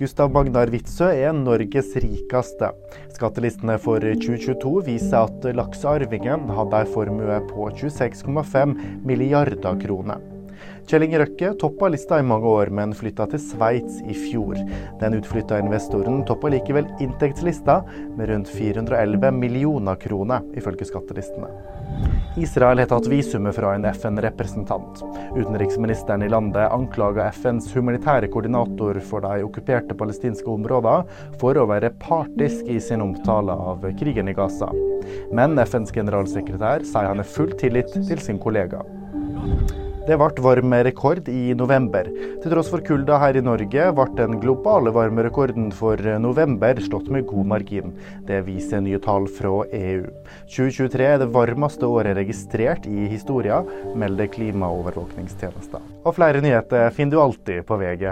Gustav Magnar Witzøe er Norges rikeste. Skattelistene for 2022 viser at laksearvingen hadde en formue på 26,5 milliarder kroner. Kjell Inge Røkke toppa lista i mange år, men flytta til Sveits i fjor. Den utflytta investoren toppa likevel inntektslista med rundt 411 millioner kroner, ifølge skattelistene. Israel har tatt visumet fra en FN-representant. Utenriksministeren i landet anklaga FNs humanitære koordinator for de okkuperte palestinske områdene for å være partisk i sin omtale av krigen i Gaza. Men FNs generalsekretær sier han har full tillit til sin kollega. Det ble varmerekord i november. Til tross for kulda her i Norge ble den globale varmerekorden for november slått med god margin. Det viser nye tall fra EU. 2023 er det varmeste året registrert i historien, melder klimaovervåkningstjenesten. Og flere nyheter finner du alltid på VG.